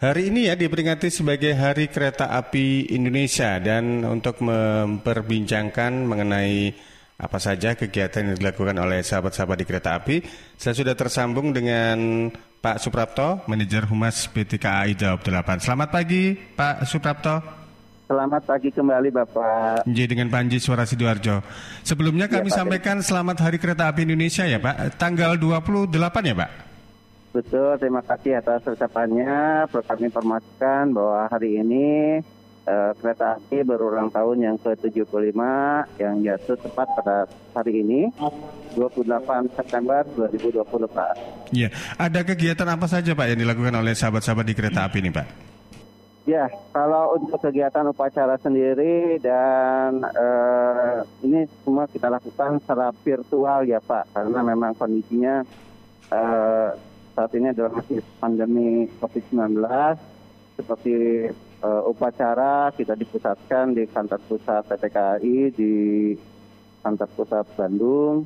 Hari ini ya diperingati sebagai Hari Kereta Api Indonesia dan untuk memperbincangkan mengenai apa saja kegiatan yang dilakukan oleh sahabat-sahabat di kereta api, saya sudah tersambung dengan Pak Suprapto, Manajer Humas PT KAI Jawab 8. Selamat pagi, Pak Suprapto. Selamat pagi kembali Bapak. Jadi dengan Panji Suara Sidoarjo. Sebelumnya kami ya, sampaikan selamat Hari Kereta Api Indonesia ya Pak, tanggal 28 ya Pak? Betul, terima kasih atas ucapannya. Perlu kami informasikan bahwa hari ini uh, kereta api berulang tahun yang ke-75 yang jatuh tepat pada hari ini 28 September 2020 Pak. Iya, ada kegiatan apa saja Pak yang dilakukan oleh sahabat-sahabat di kereta api ini Pak? Ya, kalau untuk kegiatan upacara sendiri dan uh, ini semua kita lakukan secara virtual ya Pak, karena memang kondisinya uh, saat ini adalah masih pandemi COVID-19 seperti uh, upacara kita dipusatkan di kantor pusat PPKI di kantor pusat Bandung.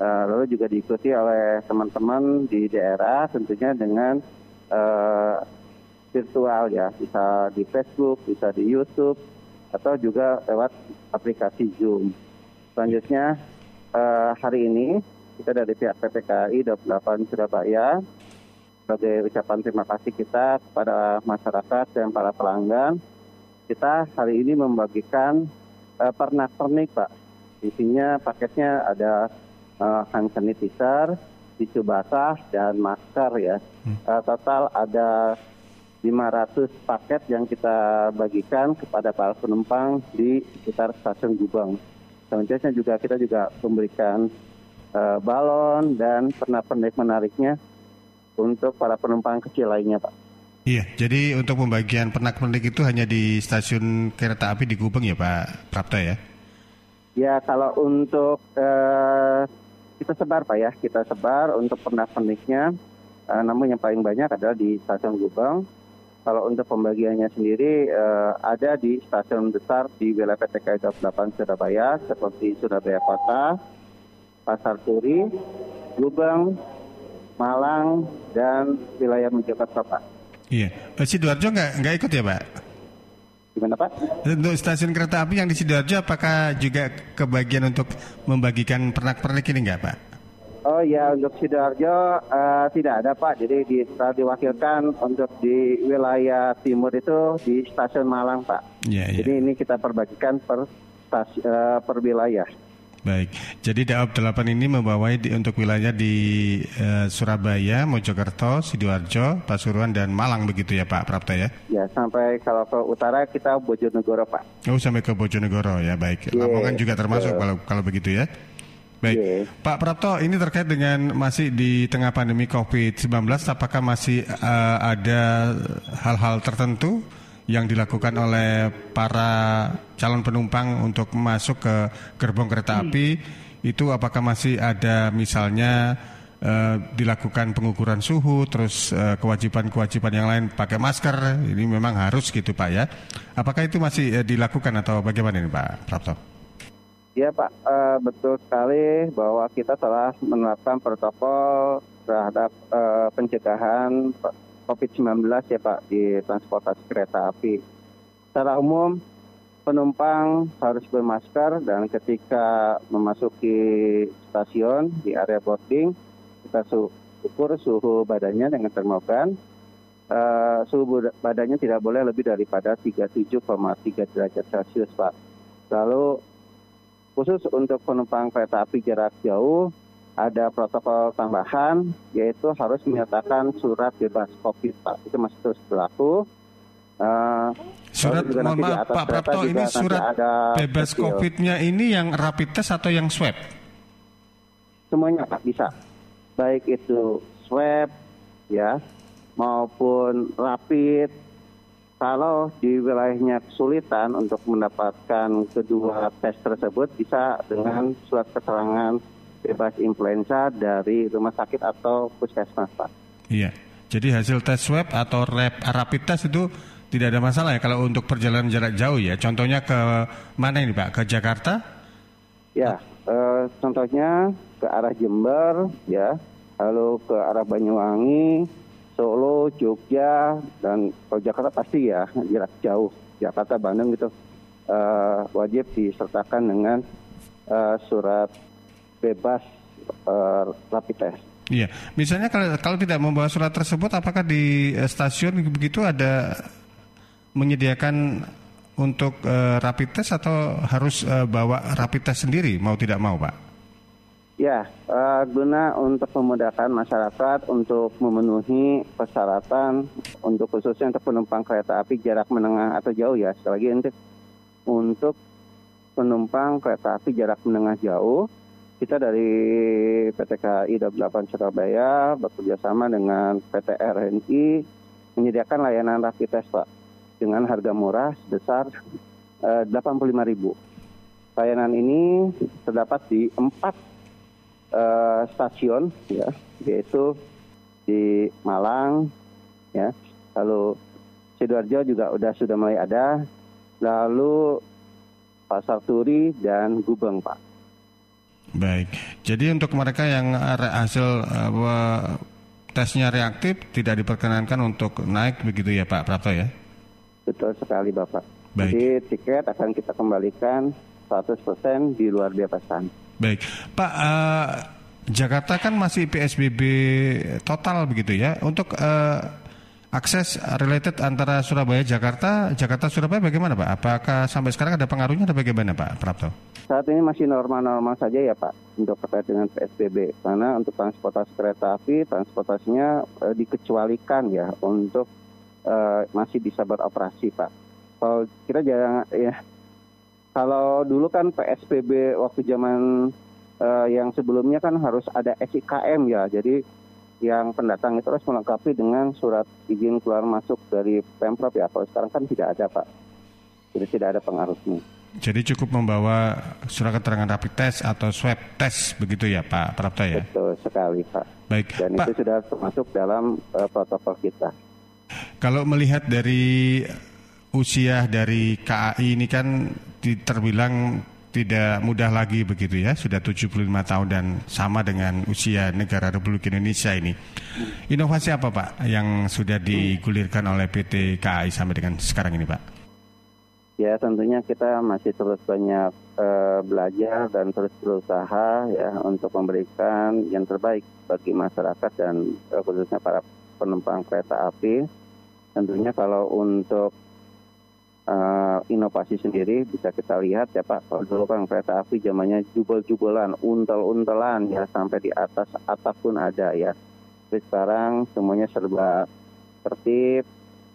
Uh, lalu juga diikuti oleh teman-teman di daerah tentunya dengan uh, virtual ya. Bisa di Facebook bisa di YouTube atau juga lewat aplikasi Zoom. Selanjutnya uh, hari ini kita dari pihak PPKI 28 Surabaya sebagai ucapan terima kasih kita kepada masyarakat dan para pelanggan, kita hari ini membagikan uh, pernak-pernik Pak. Isinya paketnya ada uh, hand sanitizer, tisu basah, dan masker ya. Uh, total ada 500 paket yang kita bagikan kepada para penumpang di sekitar stasiun Gubeng. Selanjutnya juga kita juga memberikan uh, balon dan pernak-pernik menariknya untuk para penumpang kecil lainnya, Pak. Iya, jadi untuk pembagian pernak-pernik itu hanya di stasiun kereta api di Gubeng ya, Pak Prapta ya? Ya, kalau untuk uh, kita sebar, Pak ya, kita sebar untuk pernak-perniknya. Uh, namun yang paling banyak adalah di stasiun Gubeng. Kalau untuk pembagiannya sendiri uh, ada di stasiun besar di wilayah PTK 28 Surabaya seperti Surabaya Kota, Pasar Turi, Gubeng, Malang, dan wilayah Mojokerto, Pak. Iya. Eh, Sidoarjo nggak nggak ikut ya, Pak? Gimana, Pak? Untuk stasiun kereta api yang di Sidoarjo, apakah juga kebagian untuk membagikan pernak-pernik ini nggak, Pak? Oh ya, untuk Sidoarjo uh, tidak ada, Pak. Jadi di, diwakilkan untuk di wilayah timur itu di stasiun Malang, Pak. Iya, iya. Jadi ini kita perbagikan per, stasi, uh, per wilayah. Baik, jadi Daob 8 ini membawai di, untuk wilayah di uh, Surabaya, Mojokerto, Sidoarjo, Pasuruan dan Malang begitu ya Pak Prapta ya? Ya, sampai kalau ke utara kita Bojonegoro Pak. Oh, sampai ke Bojonegoro ya, baik. Yeah. Lamongan juga termasuk yeah. kalau kalau begitu ya. Baik, yeah. Pak Prapto, ini terkait dengan masih di tengah pandemi COVID-19, apakah masih uh, ada hal-hal tertentu yang dilakukan oleh para calon penumpang untuk masuk ke gerbong kereta hmm. api itu apakah masih ada misalnya uh, dilakukan pengukuran suhu terus kewajiban kewajiban-kewajiban yang lain pakai masker ini memang harus gitu Pak ya apakah itu masih uh, dilakukan atau bagaimana ini Pak Prapto? Ya Pak uh, betul sekali bahwa kita telah menerapkan protokol terhadap uh, pencegahan COVID-19 ya Pak di transportasi kereta api. Secara umum penumpang harus bermasker dan ketika memasuki stasiun di area boarding kita ukur suhu badannya dengan termogan. Uh, suhu badannya tidak boleh lebih daripada 37,3 derajat Celcius Pak. Lalu khusus untuk penumpang kereta api jarak jauh ada protokol tambahan yaitu harus menyatakan surat bebas COVID Pak itu masih terus berlaku. Uh, surat mohon maaf Pak Prapto ini surat bebas COVID-nya ini yang rapid test atau yang swab? Semuanya Pak bisa. Baik itu swab ya maupun rapid kalau di wilayahnya kesulitan untuk mendapatkan kedua tes tersebut bisa dengan surat keterangan bebas influenza dari rumah sakit atau puskesmas, Pak. Iya. Jadi hasil tes swab atau rap, rapid test itu tidak ada masalah ya kalau untuk perjalanan jarak jauh ya. Contohnya ke mana ini Pak? Ke Jakarta? Ya, eh, contohnya ke arah Jember ya, lalu ke arah Banyuwangi, Solo, Jogja, dan kalau Jakarta pasti ya jarak jauh. Jakarta, Bandung gitu uh, wajib disertakan dengan uh, surat bebas uh, rapid test. Iya, misalnya kalau kalau tidak membawa surat tersebut, apakah di stasiun begitu ada menyediakan untuk uh, rapid test atau harus uh, bawa rapid test sendiri mau tidak mau, Pak? Ya, uh, guna untuk memudahkan masyarakat untuk memenuhi persyaratan untuk khususnya untuk penumpang kereta api jarak menengah atau jauh ya. Sekali lagi untuk untuk penumpang kereta api jarak menengah jauh, kita dari PT KAI 28 Surabaya bekerja sama dengan PT RNI menyediakan layanan rapid test Pak dengan harga murah sebesar uh, 85.000. Layanan ini terdapat di empat uh, stasiun ya yaitu di Malang ya lalu sidoarjo juga udah sudah mulai ada lalu Pasar Turi dan Gubeng Pak. Baik, jadi untuk mereka yang hasil uh, tesnya reaktif tidak diperkenankan untuk naik begitu ya Pak Prapto ya? Betul sekali Bapak. Baik. Jadi tiket akan kita kembalikan 100% di luar biaya pesan. Baik, Pak. Uh, Jakarta kan masih PSBB total begitu ya. Untuk uh, akses related antara Surabaya Jakarta, Jakarta Surabaya bagaimana Pak? Apakah sampai sekarang ada pengaruhnya atau bagaimana Pak Prapto? Saat ini masih normal-normal saja ya Pak untuk terkait dengan PSBB. Karena untuk transportasi kereta api, transportasinya uh, dikecualikan ya untuk uh, masih bisa beroperasi Pak. Kalau kita jangan ya kalau dulu kan PSBB waktu zaman uh, yang sebelumnya kan harus ada SIKM ya. Jadi yang pendatang itu harus melengkapi dengan surat izin keluar masuk dari Pemprov ya. Kalau sekarang kan tidak ada Pak. Jadi tidak ada pengaruhnya. Jadi cukup membawa surat keterangan rapid test atau swab test begitu ya Pak Prapta ya? Betul sekali Pak. Baik. Dan Pak, itu sudah termasuk dalam uh, protokol kita. Kalau melihat dari usia dari KAI ini kan terbilang tidak mudah lagi begitu ya, sudah 75 tahun dan sama dengan usia negara Republik Indonesia ini. Inovasi apa Pak yang sudah digulirkan oleh PT KAI sampai dengan sekarang ini Pak? Ya tentunya kita masih terus banyak uh, belajar dan terus berusaha ya untuk memberikan yang terbaik bagi masyarakat dan uh, khususnya para penumpang kereta api. Tentunya kalau untuk uh, inovasi sendiri bisa kita lihat ya Pak. Kalau dulu kan kereta api zamannya jubel-jubelan, untel-untelan ya sampai di atas atap pun ada ya. Tapi sekarang semuanya serba tertib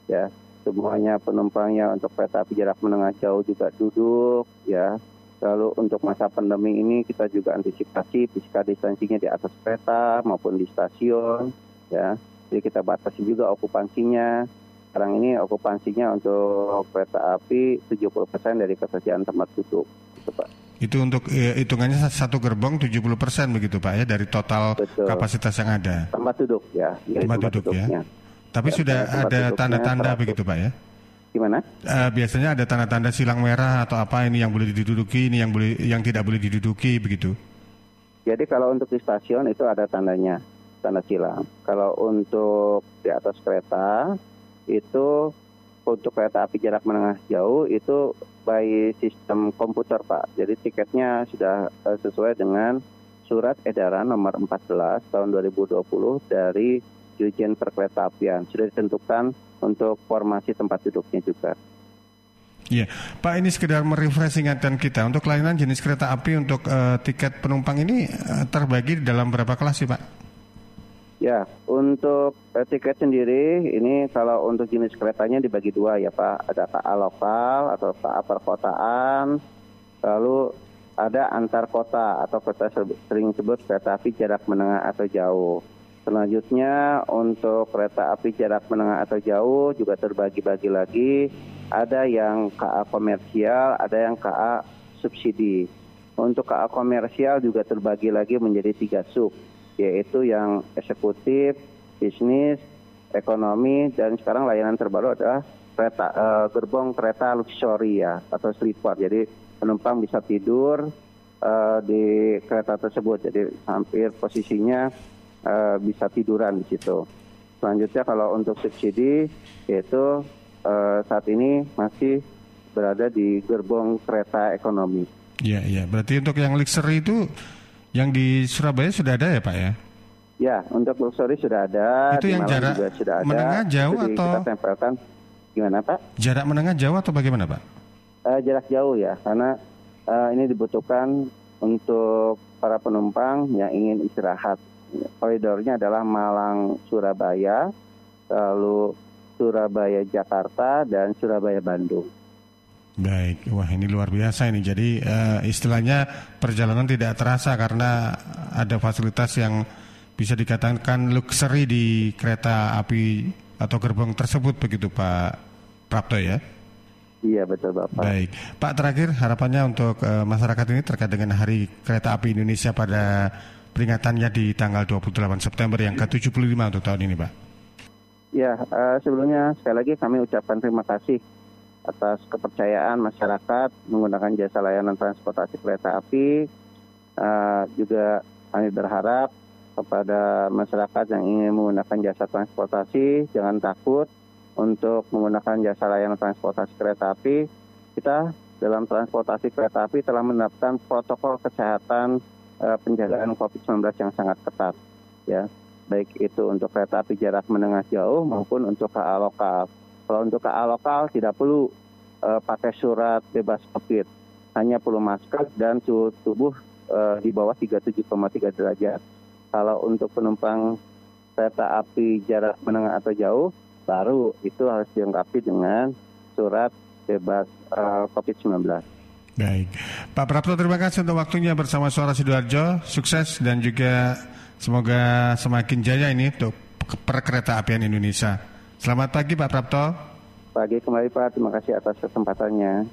ya. Semuanya penumpangnya untuk kereta api jarak menengah jauh juga duduk ya. Lalu untuk masa pandemi ini kita juga antisipasi physical distancingnya di atas kereta maupun di stasiun ya. Jadi kita batasi juga okupansinya sekarang ini okupansinya untuk kereta api 70% dari ketersediaan tempat duduk. Gitu, Pak. Itu untuk ya, hitungannya satu gerbong 70% begitu Pak ya dari total Betul. kapasitas yang ada. Tempat duduk ya. Tempat, tempat duduk ya. duduknya. ya. Tapi ya, sudah ada tanda-tanda begitu Pak ya? Gimana? Uh, biasanya ada tanda-tanda silang merah atau apa ini yang boleh diduduki, ini yang boleh yang tidak boleh diduduki begitu. Jadi kalau untuk di stasiun itu ada tandanya, tanda silang. Kalau untuk di atas kereta itu untuk kereta api jarak menengah jauh itu by sistem komputer Pak. Jadi tiketnya sudah uh, sesuai dengan surat edaran nomor 14 tahun 2020 dari Dirjen Perkeretaapian. Sudah ditentukan untuk formasi tempat duduknya juga. Iya, Pak ini sekedar merefresh ingatan kita untuk layanan jenis kereta api untuk uh, tiket penumpang ini uh, terbagi dalam berapa kelas sih Pak? Ya, untuk uh, tiket sendiri ini kalau untuk jenis keretanya dibagi dua ya Pak. Ada KA lokal atau KA perkotaan, lalu ada antar kota atau kota sering disebut kereta api jarak menengah atau jauh. Selanjutnya untuk kereta api jarak menengah atau jauh juga terbagi-bagi lagi. Ada yang KA komersial, ada yang KA subsidi. Untuk KA komersial juga terbagi lagi menjadi tiga sub yaitu yang eksekutif, bisnis, ekonomi, dan sekarang layanan terbaru adalah kereta uh, gerbong kereta luxury ya atau sleeper. Jadi penumpang bisa tidur uh, di kereta tersebut. Jadi hampir posisinya uh, bisa tiduran di situ. selanjutnya kalau untuk subsidi yaitu uh, saat ini masih berada di gerbong kereta ekonomi. Iya, iya. Berarti untuk yang luxury itu yang di Surabaya sudah ada ya Pak ya? Ya, untuk luxury sudah ada. Itu yang jarak juga sudah ada. menengah jauh itu atau? Kita tempelkan. Gimana Pak? Jarak menengah jauh atau bagaimana Pak? Uh, jarak jauh ya, karena uh, ini dibutuhkan untuk para penumpang yang ingin istirahat. Koridornya adalah Malang Surabaya, lalu Surabaya Jakarta dan Surabaya Bandung. Baik, wah ini luar biasa ini. Jadi uh, istilahnya perjalanan tidak terasa karena ada fasilitas yang bisa dikatakan luxury di kereta api atau gerbong tersebut begitu Pak Prapto ya? Iya betul Bapak. Baik, Pak terakhir harapannya untuk uh, masyarakat ini terkait dengan Hari Kereta Api Indonesia pada peringatannya di tanggal 28 September yang ke-75 untuk tahun ini Pak. Ya, uh, sebelumnya sekali lagi kami ucapkan terima kasih atas kepercayaan masyarakat menggunakan jasa layanan transportasi kereta api. Uh, juga kami berharap kepada masyarakat yang ingin menggunakan jasa transportasi jangan takut untuk menggunakan jasa layanan transportasi kereta api. Kita dalam transportasi kereta api telah menerapkan protokol kesehatan uh, penjagaan COVID-19 yang sangat ketat, ya baik itu untuk kereta api jarak menengah jauh maupun untuk KA lokal. Kalau untuk KA lokal tidak perlu uh, pakai surat bebas COVID, hanya perlu masker dan suhu tubuh uh, di bawah 37,3 derajat. Kalau untuk penumpang kereta api jarak menengah atau jauh, baru itu harus dilengkapi dengan surat bebas uh, COVID-19. Baik, Pak Prapto terima kasih untuk waktunya bersama Suara Sidoarjo. Sukses dan juga semoga semakin jaya ini untuk perkereta apian Indonesia. Selamat pagi Pak Prapto. Pagi kembali Pak, terima kasih atas kesempatannya.